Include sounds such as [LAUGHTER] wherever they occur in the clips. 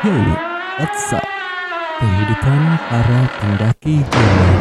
Yo, what's up? Kehidupan para pendaki gunung.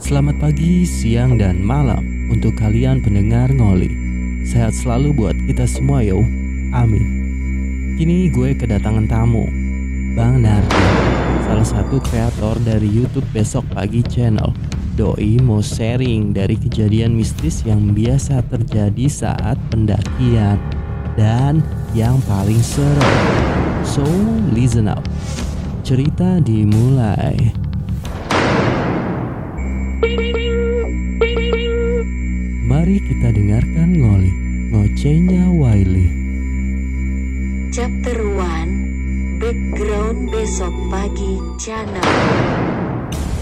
Selamat pagi, siang, dan malam untuk kalian pendengar ngoli. Sehat selalu buat kita semua yo. Amin. Kini gue kedatangan tamu, Bang Nardi, salah satu kreator dari YouTube Besok Pagi Channel. Doi mau sharing dari kejadian mistis yang biasa terjadi saat pendakian dan yang paling seru. So, listen up. Cerita dimulai. Mari kita dengarkan ngoli ngocehnya Wiley. Chapter 1 Background Besok Pagi Channel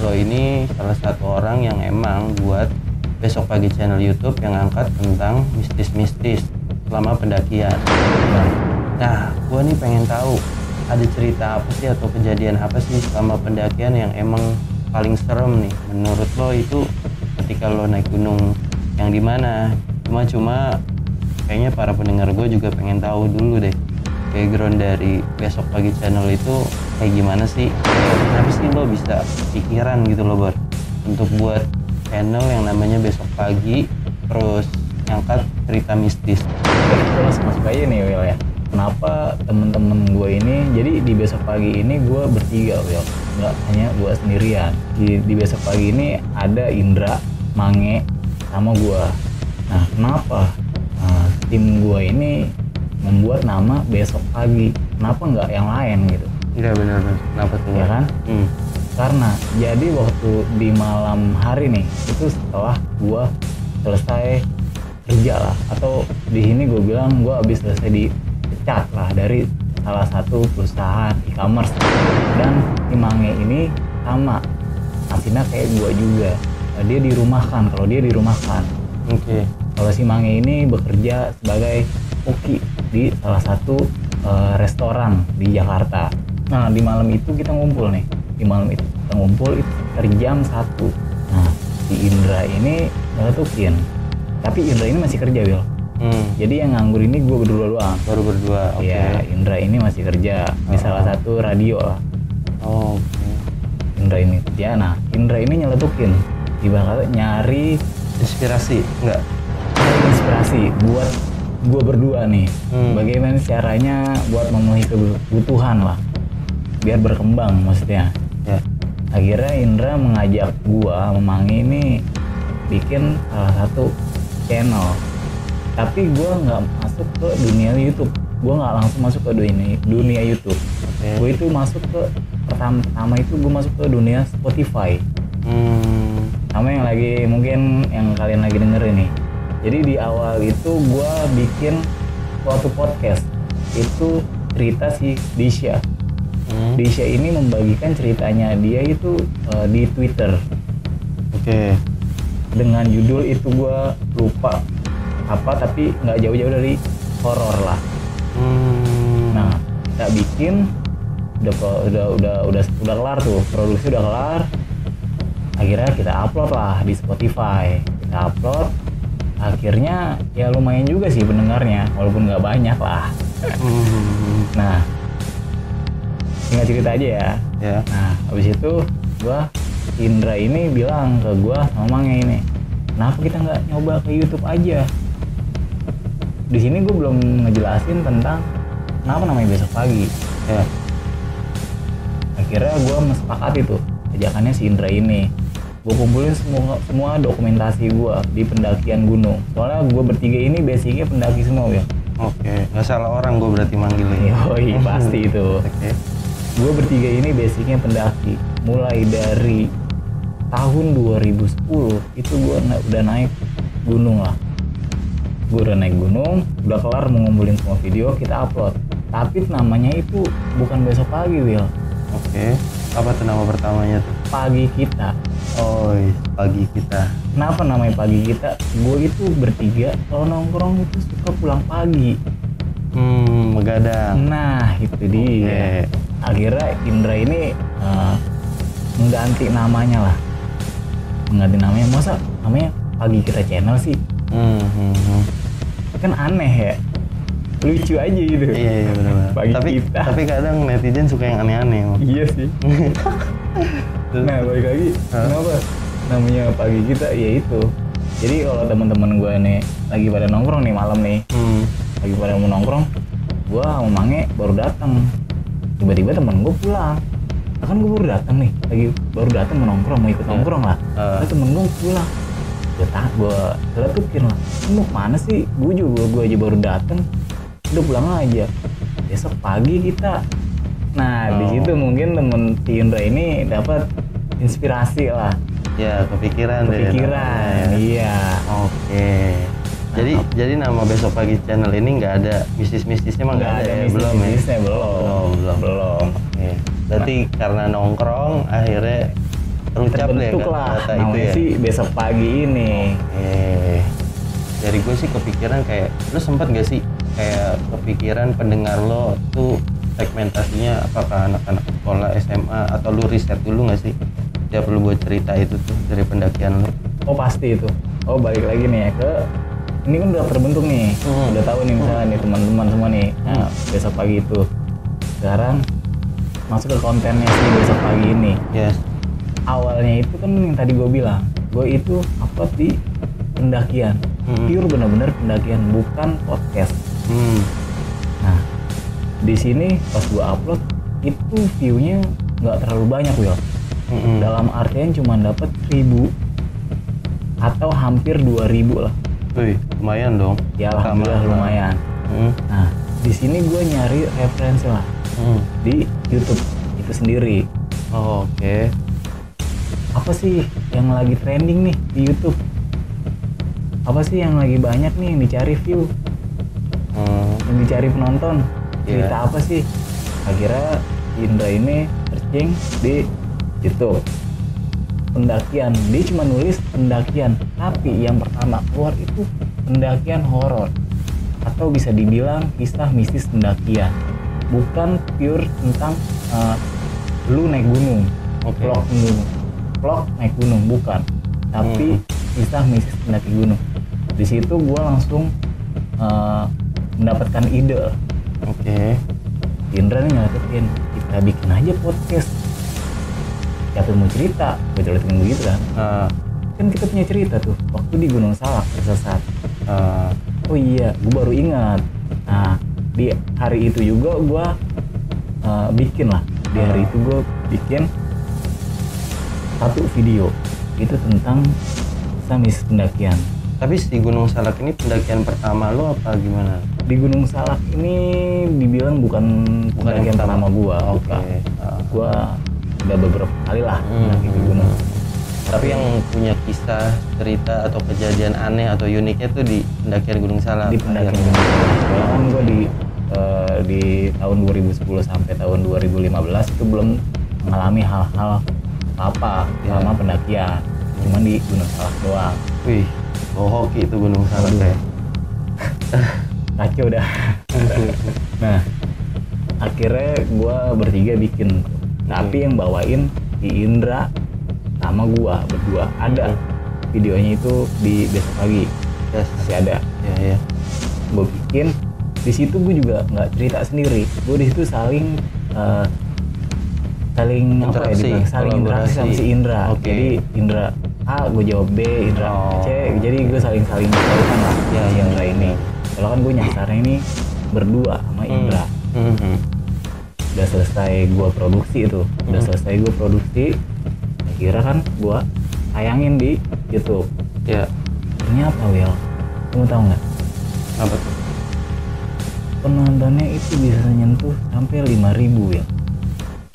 Lo ini salah satu orang yang emang buat besok pagi channel YouTube yang angkat tentang mistis-mistis selama pendakian. Nah, gua nih pengen tahu ada cerita apa sih atau kejadian apa sih selama pendakian yang emang paling serem nih menurut lo itu ketika lo naik gunung yang di mana? Cuma cuma kayaknya para pendengar gue juga pengen tahu dulu deh background dari besok pagi channel itu kayak gimana sih kenapa sih lo bisa pikiran gitu loh Bor untuk buat channel yang namanya besok pagi terus ngangkat cerita mistis. Kita langsung masuk aja nih Will ya. Kenapa temen-temen gue ini jadi di besok pagi ini gue bertiga Will nggak hanya gue sendirian. Di, di besok pagi ini ada Indra Mange sama gue nah kenapa Nah, tim gue ini membuat nama besok pagi? Kenapa nggak yang lain gitu? Iya benar kenapa tuh ya kan? Hmm. karena jadi waktu di malam hari nih itu setelah gue selesai kerja lah. Atau di sini gue bilang gue habis selesai dipecat lah dari salah satu perusahaan e-commerce. Dan si Mange ini sama. Nasibnya kayak gue juga. Nah, dia dirumahkan. Kalau dia dirumahkan oke. kalau si Mange ini bekerja sebagai koki di salah satu eh, restoran di Jakarta. Nah di malam itu kita ngumpul nih, di malam itu kita ngumpul itu sekitar jam satu. Nah si Indra ini nyeletukin, tapi Indra ini masih kerja Will. hmm. Jadi yang nganggur ini gue berdua doang. baru berdua oke Iya Indra ini masih kerja di Oh. salah satu radio lah. oh, oke Indra ini kerja. Nah Indra ini nyeletukin, ibaratnya nyari inspirasi enggak inspirasi buat gue berdua nih Hmm. bagaimana caranya buat memenuhi kebutuhan lah biar berkembang maksudnya ya akhirnya Indra mengajak gua memangi ini bikin salah satu channel. Tapi gua nggak masuk ke dunia YouTube. Gua nggak langsung masuk ke dunia dunia YouTube. Oke. Gue itu masuk ke pertama pertama itu gue masuk ke dunia Spotify. Hmm. sama yang lagi mungkin yang kalian lagi dengerin nih. Jadi di awal itu gua bikin suatu podcast. Itu cerita si Disha. Hmm. Disha ini membagikan ceritanya. Dia itu eh, di Twitter. Oke dengan judul itu gua lupa apa tapi nggak jauh-jauh dari horor lah. Hmm. nah kita bikin udah udah udah udah udah kelar tuh produksi udah kelar. Akhirnya kita upload lah di Spotify. Kita upload akhirnya ya lumayan juga sih pendengarnya walaupun nggak banyak lah. Hmm. nah tinggal cerita aja ya. Ya. Nah habis itu gua Indra ini bilang ke sama Mange ini kenapa kita nggak nyoba ke YouTube aja? Di sini gue belum ngejelasin tentang kenapa namanya besok pagi. Ya. Akhirnya gue mesepakati tuh ajakannya si Indra ini. Gue kumpulin semua semua dokumentasi gue di pendakian gunung. Soalnya gue bertiga ini basicnya pendaki semua ya oke nggak salah orang gue berarti manggilnya. Yoi, pasti itu. [LAUGHS] Oke. Gue bertiga ini basicnya pendaki. Mulai dari tahun 2010 itu gue udah naik gunung lah. Gue udah naik gunung udah kelar mengumpulin semua video kita upload. Tapi namanya itu bukan besok pagi Will oke apa tuh nama pertamanya tuh? Pagi kita. Oh pagi kita. Kenapa namanya pagi kita? Gue itu bertiga kalau nongkrong itu suka pulang pagi. Hmm begadang. Nah itu dia. Oke. akhirnya Indra ini eh, mengganti namanya lah mengganti namanya. Masa namanya pagi kita channel sih? Hmm, hmm, hmm. kan aneh ya. Lucu aja gitu. Iya iya benar. Bagi Tapi kita. tapi kadang netizen suka yang aneh-aneh. Iya sih. [LAUGHS] Nah balik lagi. Kenapa? Namanya pagi kita ya itu. Jadi kalau teman-teman gue nih lagi pada nongkrong nih malam nih Hmm. lagi pada mau nongkrong gue sama Mange baru datang. Tiba-tiba temen gue pulang Lah kan gue baru datang nih lagi baru datang mau nongkrong mau ikut nongkrong lah. Ah. Terus temen gue pulang. Gue tak gue celetukin lah "Lu mau ke mana sih? Gue juga gue aja baru datang udah pulang aja. Besok pagi kita. Nah di Oh. situ mungkin temen si Indra ini dapat inspirasi lah. Ya kepikiran kepikiran namanya. iya. Oke. Jadi jadi nama besok pagi channel ini nggak ada mistis-mistisnya mah nggak ada, ya belum ya. bisnisnya belum Belum, belum. belum Oke. Berarti karena nongkrong akhirnya terucap deh terbentuk lah kata itu ya. sih besok pagi ini Oke. Dari gue sih kepikiran kayak lu sempat gak sih kayak kepikiran pendengar lo tuh segmentasinya apakah anak-anak sekolah SMA atau lu riset dulu gak sih? Dia perlu buat cerita itu tuh dari pendakian lu. oh pasti itu oh balik lagi nih ya ke ini kan udah terbentuk nih Hmm. udah tahu nih misalnya nih teman-teman semua nih nah, besok pagi itu sekarang masuk ke kontennya sih besok pagi ini Yes. awalnya itu kan yang tadi gue bilang gue itu upload di pendakian Hmm. pure bener-bener pendakian bukan podcast Hmm. nah di sini pas gue upload itu viewnya nggak terlalu banyak Will Mm-mm. dalam artian cuma dapat 1000 atau hampir 2000 lah lumayan dong. ya alhamdulillah lumayan Hmm. nah di sini gue nyari referensi lah Hmm. di YouTube itu sendiri Oh, Oke. apa sih yang lagi trending nih di YouTube apa sih yang lagi banyak nih yang dicari view Hmm. yang dicari penonton Iya. cerita apa sih akhirnya Indra ini searching di YouTube pendakian dia cuma nulis pendakian tapi yang pertama keluar itu pendakian horor atau bisa dibilang kisah mistis pendakian. Bukan pure tentang uh, lu naik gunung Oke. vlog gunung. Vlog naik gunung bukan. Tapi kisah mistis pendaki gunung. Di situ gue langsung uh, mendapatkan ide. Oke. Indra nih nyeletukin kita bikin aja podcast. Siapa mau cerita? Gue celetukin begitu kan. Ah, kan kita punya cerita tuh waktu di Gunung Salak tersesat ah, oh iya gue baru ingat nah di hari itu juga gue uh, bikin lah di hari itu gue bikin satu video itu tentang mistis pendakian Tapi si Gunung Salak ini pendakian pertama lo apa gimana? di Gunung Salak ini dibilang bukan pendakian pertama gua Oke. bukan. Ah. gua udah beberapa kali lah Hmm. ke gunung Tapi yang punya kisah, cerita atau kejadian aneh atau uniknya tuh di pendakian Gunung Salak. di pendakian gunung Salak kan gua di eh, di tahun 2010 sampai tahun 2015 itu belum mengalami hal-hal apa Ya. selama pendakian. Cuman di Gunung Salak doang. Wih, oh hoki itu Gunung Salak ya. [LAUGHS] kacau dah. [LAUGHS] Nah akhirnya gua bertiga bikin. Tapi yang bawain di Indra sama gua berdua. Ada videonya itu di besok pagi Yes. masih ada Ya ya. gue bikin di situ gue juga nggak cerita sendiri gue di situ saling eh, saling apa ya Interaksi, dibilang, saling interaksi sama si Indra Oke. jadi Indra A gue jawab B Indra Oh. C jadi gue saling saling tahukan lah Ya, si ya, Indra ya. ini kalau kan gue nyasarnya ini berdua sama Indra Hmm, hmm. udah selesai gue produksi itu udah Hmm. selesai gue produksi akhirnya kan gue tayangin di YouTube Ya, ternyata Will kamu tahu nggak apa tuh? penontonnya itu bisa nyentuh sampai 5000 ya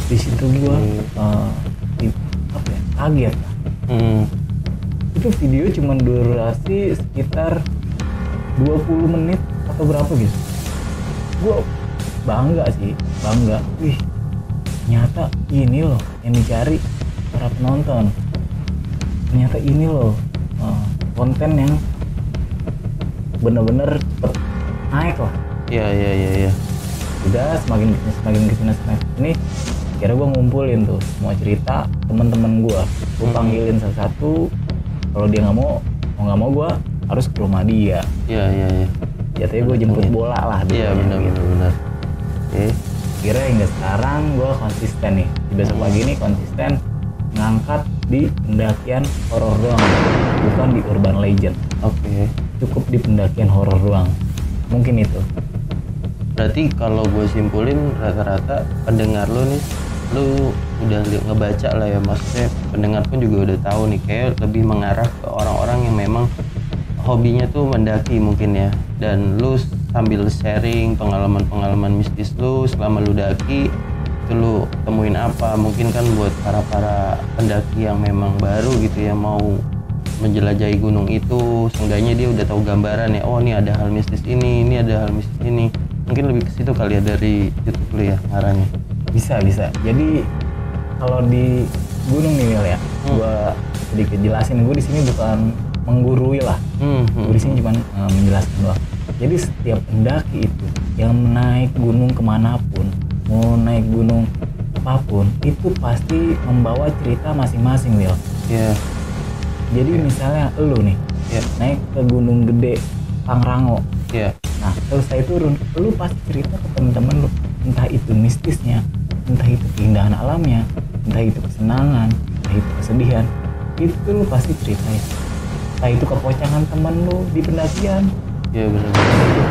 di situ gua Hmm. eh, di- apa ya kaget. Hmm. itu video cuma durasi sekitar 20 menit atau berapa gitu gua bangga sih bangga wih ternyata ini loh yang dicari para penonton ternyata ini loh eh, konten yang bener-bener cepet naik lah Ya ya ya ya. udah semakin semakin ke sini semakin ke sini kira gue ngumpulin tuh semua cerita teman-teman gue gue Hmm. panggilin satu-satu kalau dia nggak mau mau nggak mau gue harus ke rumah dia Ya ya ya. jatuhnya gue jemput bola lah Iya benar gitu. benar benar. Oke. kira hingga sekarang gue konsisten nih di besok pagi ini konsisten ngangkat di pendakian horor doang bukan di urban legend. Oke. cukup di pendakian horor doang mungkin itu. Berarti kalau gue simpulin rata-rata pendengar lu nih, lu udah ngebaca lah ya. Maksudnya pendengar pun juga udah tahu nih kayak lebih mengarah ke orang-orang yang memang hobinya tuh mendaki mungkin ya. Dan lu sambil sharing pengalaman-pengalaman mistis lu selama lu daki itu lu temuin apa? Mungkin kan buat para para pendaki yang memang baru gitu ya mau menjelajahi gunung itu seenggaknya dia udah tahu gambaran ya oh ini ada hal mistis ini ini ada hal mistis ini. Mungkin lebih ke situ kali ya dari YouTube lu ya ngarahnya bisa bisa. Jadi kalau di gunung nih Wil ya Hmm. gue sedikit jelasin. Gue di sini bukan menggurui lah. Hmm, hmm, gue di sini cuma eh, menjelaskan doang. Jadi setiap pendaki itu yang naik gunung ke mana pun mau naik gunung apa pun itu pasti membawa cerita masing-masing Will ya jadi misalnya lu nih ya naik ke gunung gede Pangrango. Ya nah selesai turun lu pasti cerita ke temen-temen lu. Entah itu mistisnya entah itu keindahan alamnya entah itu kesenangan entah itu kesedihan itu lu pasti ceritain entah itu kepocangan temen lu di pendakian ya benar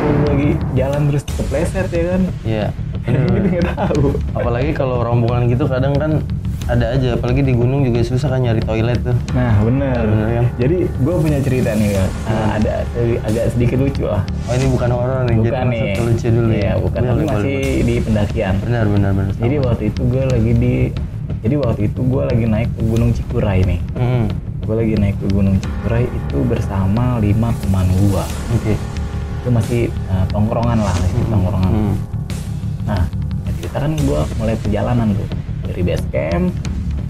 lu lagi jalan terus kepleset ya kan? Ya [LAUGHS] ini nggak tahu. Apalagi kalau rombongan gitu kadang kan ada aja apalagi di gunung juga susah kan nyari toilet tuh. Nah bener, Bener kan? jadi gue punya cerita nih ya ada sedi- agak sedikit lucu lah oh ini bukan horor nih bukan jadi nih. lucu dulu Iya, ya bukan tapi masih boleh. di pendakian. Benar benar benar. Jadi waktu itu gue lagi di jadi waktu itu gue lagi naik ke Gunung Cikuray nih. Hmm, gue lagi naik ke Gunung Cikuray itu bersama lima teman gue oke itu masih uh, tongkrongan lah masih Hmm, tongkrongan. Hmm, nah cerita kan gue mulai perjalanan tuh. Dari base camp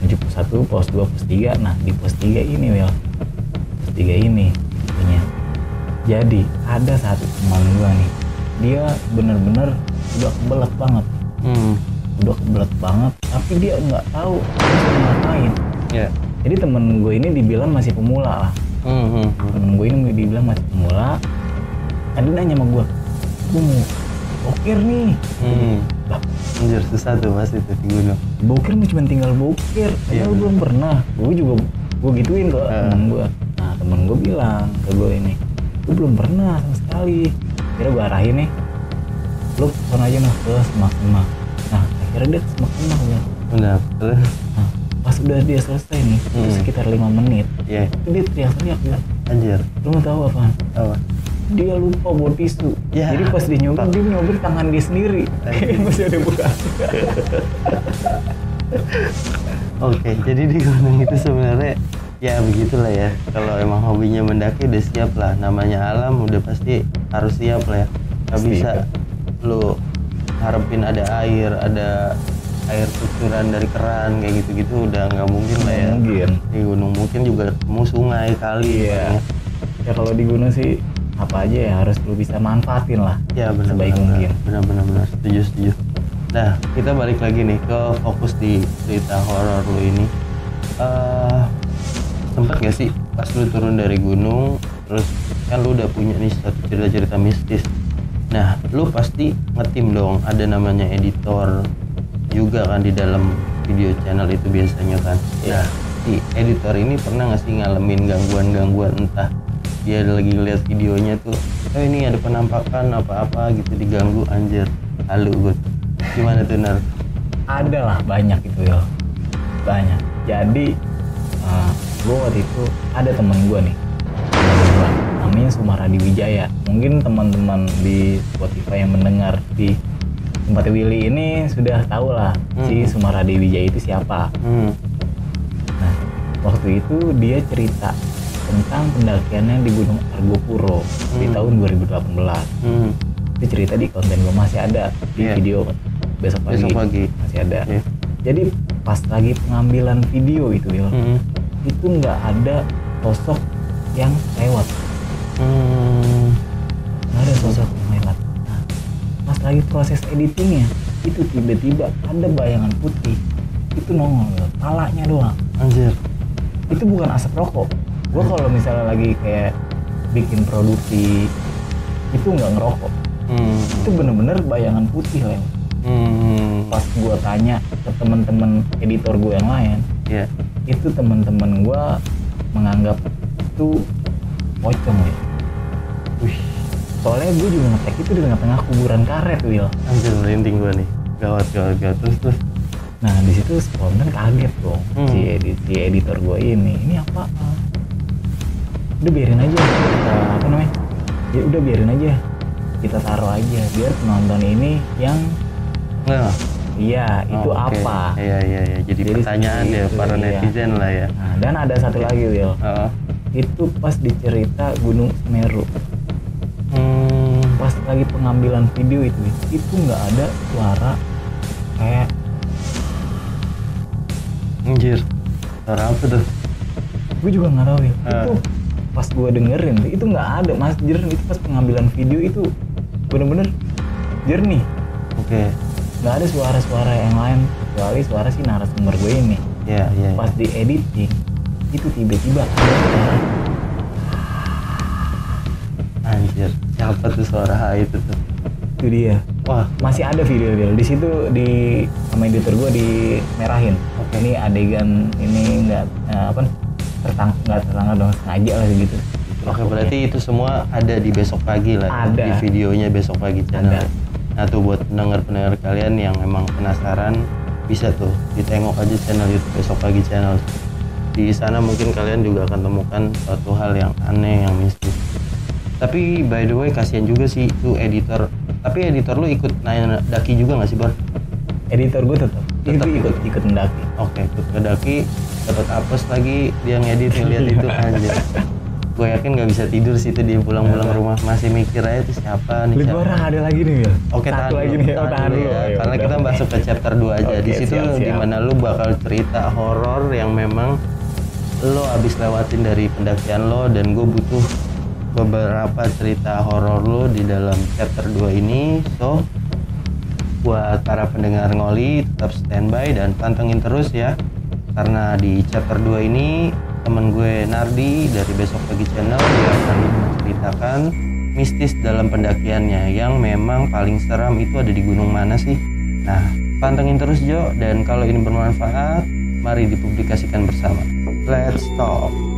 menuju pos 1, pos 2, pos 3 nah di pos 3 ini Will pos 3 ini punya. Jadi ada satu teman gue nih. Dia bener-bener udah kebelet banget. Hmm, udah kebelet banget tapi dia nggak tahu harus ngapain. Ya. Jadi temen gue ini dibilang masih pemula lah. Hmm, hmm, hmm. temen gue ini dibilang masih pemula dia nanya sama gue gue mau bokir nih. Hmm. lah Anjir susah tuh pasti tuh di gunung. Bokir mah cuma tinggal bokir padahal gue belum pernah. Gue juga gue gituin ke Eh. temen gue nah temen gue bilang ke gue ini gue belum pernah sama sekali. Kira gue arahin nih lu sana aja nah ke semak semak. Nah akhirnya dia ke semak semak gue benar nah pas udah dia selesai nih itu Hmm. sekitar lima menit ya itu dia teriak-teriak ya anjir. lu mau tahu apa? Apa dia lupa bawa tisu Ya. jadi pas dia nyobek dia nyobek tangan dia sendiri [LAUGHS] masih ada bekas [LAUGHS] Oke, jadi di gunung itu sebenarnya ya begitulah ya. Kalau emang hobinya mendaki udah siap lah. Namanya alam udah pasti harus siap lah ya. Gak Pasti. bisa lu harapin ada air, ada air kucuran dari keran kayak gitu-gitu udah nggak mungkin lah ya. mungkin Di gunung mungkin juga ketemu sungai kali. Iya. ya kalau di gunung sih apa aja ya harus lu bisa manfaatin lah Ya benar Sebaik benar, mungkin. Benar benar benar setuju setuju. Nah kita balik lagi nih ke fokus di cerita horor lu ini. eh sempet gak sih pas lu turun dari gunung terus kan lu udah punya nih satu cerita-cerita mistis. Nah lu pasti ngetim dong ada namanya editor juga kan di dalam video channel itu biasanya kan. Iya. Nah si editor ini pernah gak sih ngalamin gangguan-gangguan entah dia lagi lihat videonya tuh oh ini ada penampakan apa-apa gitu diganggu anjir halu gue gimana tuh nar? Ada lah banyak itu ya banyak. Jadi gue waktu itu ada temen gue nih. Namanya Sumaradi Wijaya mungkin teman-teman di Spotify yang mendengar di tempat Willy ini sudah tahu lah si Hmm. Sumaradi Wijaya itu siapa. Hmm. Nah, waktu itu dia cerita tentang pendakiannya di Gunung Argopuro di Hmm. tahun 2018. Hmm. Itu cerita di konten gue masih ada di Iya. video besok pagi. besok pagi Masih ada. Iya. Jadi pas lagi pengambilan video itu, Wil, hmm. itu nggak ada sosok yang lewat. Hmm. Nggak ada sosok yang lewat. Nah, pas lagi proses editingnya, itu tiba-tiba ada bayangan putih. Itu nongol, palanya doang. anjir itu bukan asap rokok gue kalau misalnya lagi kayak bikin produksi itu nggak ngerokok Hmm. itu bener-bener bayangan putih Leo Hmm. pas gue tanya ke teman-teman editor gue yang lain Ya. itu teman-teman gue menganggap itu pocong ya Wih, soalnya gue juga ngetek itu di tengah-tengah kuburan karet Will anjir merinding gua nih. Gawat, gawat, gawat. Terus, terus. nah di situ spontan kaget dong Hmm. si, edi- si editor gue ini ini apa udah biarin aja kita, apa namanya ya udah biarin aja kita taruh aja biar penonton ini yang Nah, iya itu oh, oke. apa Iya, iya, iya. Jadi, Jadi pertanyaan ya itu, para iya. netizen lah ya. nah dan ada satu lagi Will Oh. itu pas dicerita Gunung Semeru Hmm. pas lagi pengambilan video itu itu nggak ada suara kayak Anjir. Suara apa tuh? gue juga nggak tahu ya Ah. itu pas gue dengerin itu nggak ada mas jernih itu pas pengambilan video itu bener-bener jernih Oke. nggak ada suara-suara yang lain kecuali suara si narasumber gue ini Ya, ya. ya. pas di editing itu tiba-tiba Anjir. Siapa tuh suara itu tuh? itu dia Wah, masih ada video Will di situ di sama editor gue dimerahin Oke. ini adegan ini nggak eh, apa tertang nggak tertangkap dong sengaja lah gitu Oke berarti itu semua ada di besok pagi lah ya, Ada. di videonya besok pagi channel. Ada. Nah tuh buat pendengar-pendengar kalian yang emang penasaran bisa tuh ditengok aja channel YouTube besok pagi channel. Di sana mungkin kalian juga akan temukan suatu hal yang aneh yang mistis. Tapi by the way kasihan juga sih itu editor. Tapi editor lu ikut naik daki juga nggak sih Bor? editor gue tetap Tetap itu ikut ikut mendaki Oke, ikut ke daki dapat apes lagi dia ngedit ngeliat itu aja. Gue yakin nggak bisa tidur sih itu dia pulang-pulang rumah masih mikir aja itu siapa nih. orang ada lagi nih ya Oke, tahan lagi dulu, nih oh tahan tahan dulu ya. Ayo, Karena kita masuk ke chapter 2 aja. di Oke, situ di mana lu bakal cerita horor yang memang lo abis lewatin dari pendakian lo dan gue butuh beberapa cerita horor lo di dalam chapter 2 ini. So, buat para pendengar ngoli tetap standby dan pantengin terus ya karena di chapter 2 ini temen gue Nardi dari besok pagi channel dia akan menceritakan mistis dalam pendakiannya yang memang paling seram itu ada di gunung mana sih. Nah pantengin terus Jo. Dan kalau ini bermanfaat mari dipublikasikan bersama. Let's talk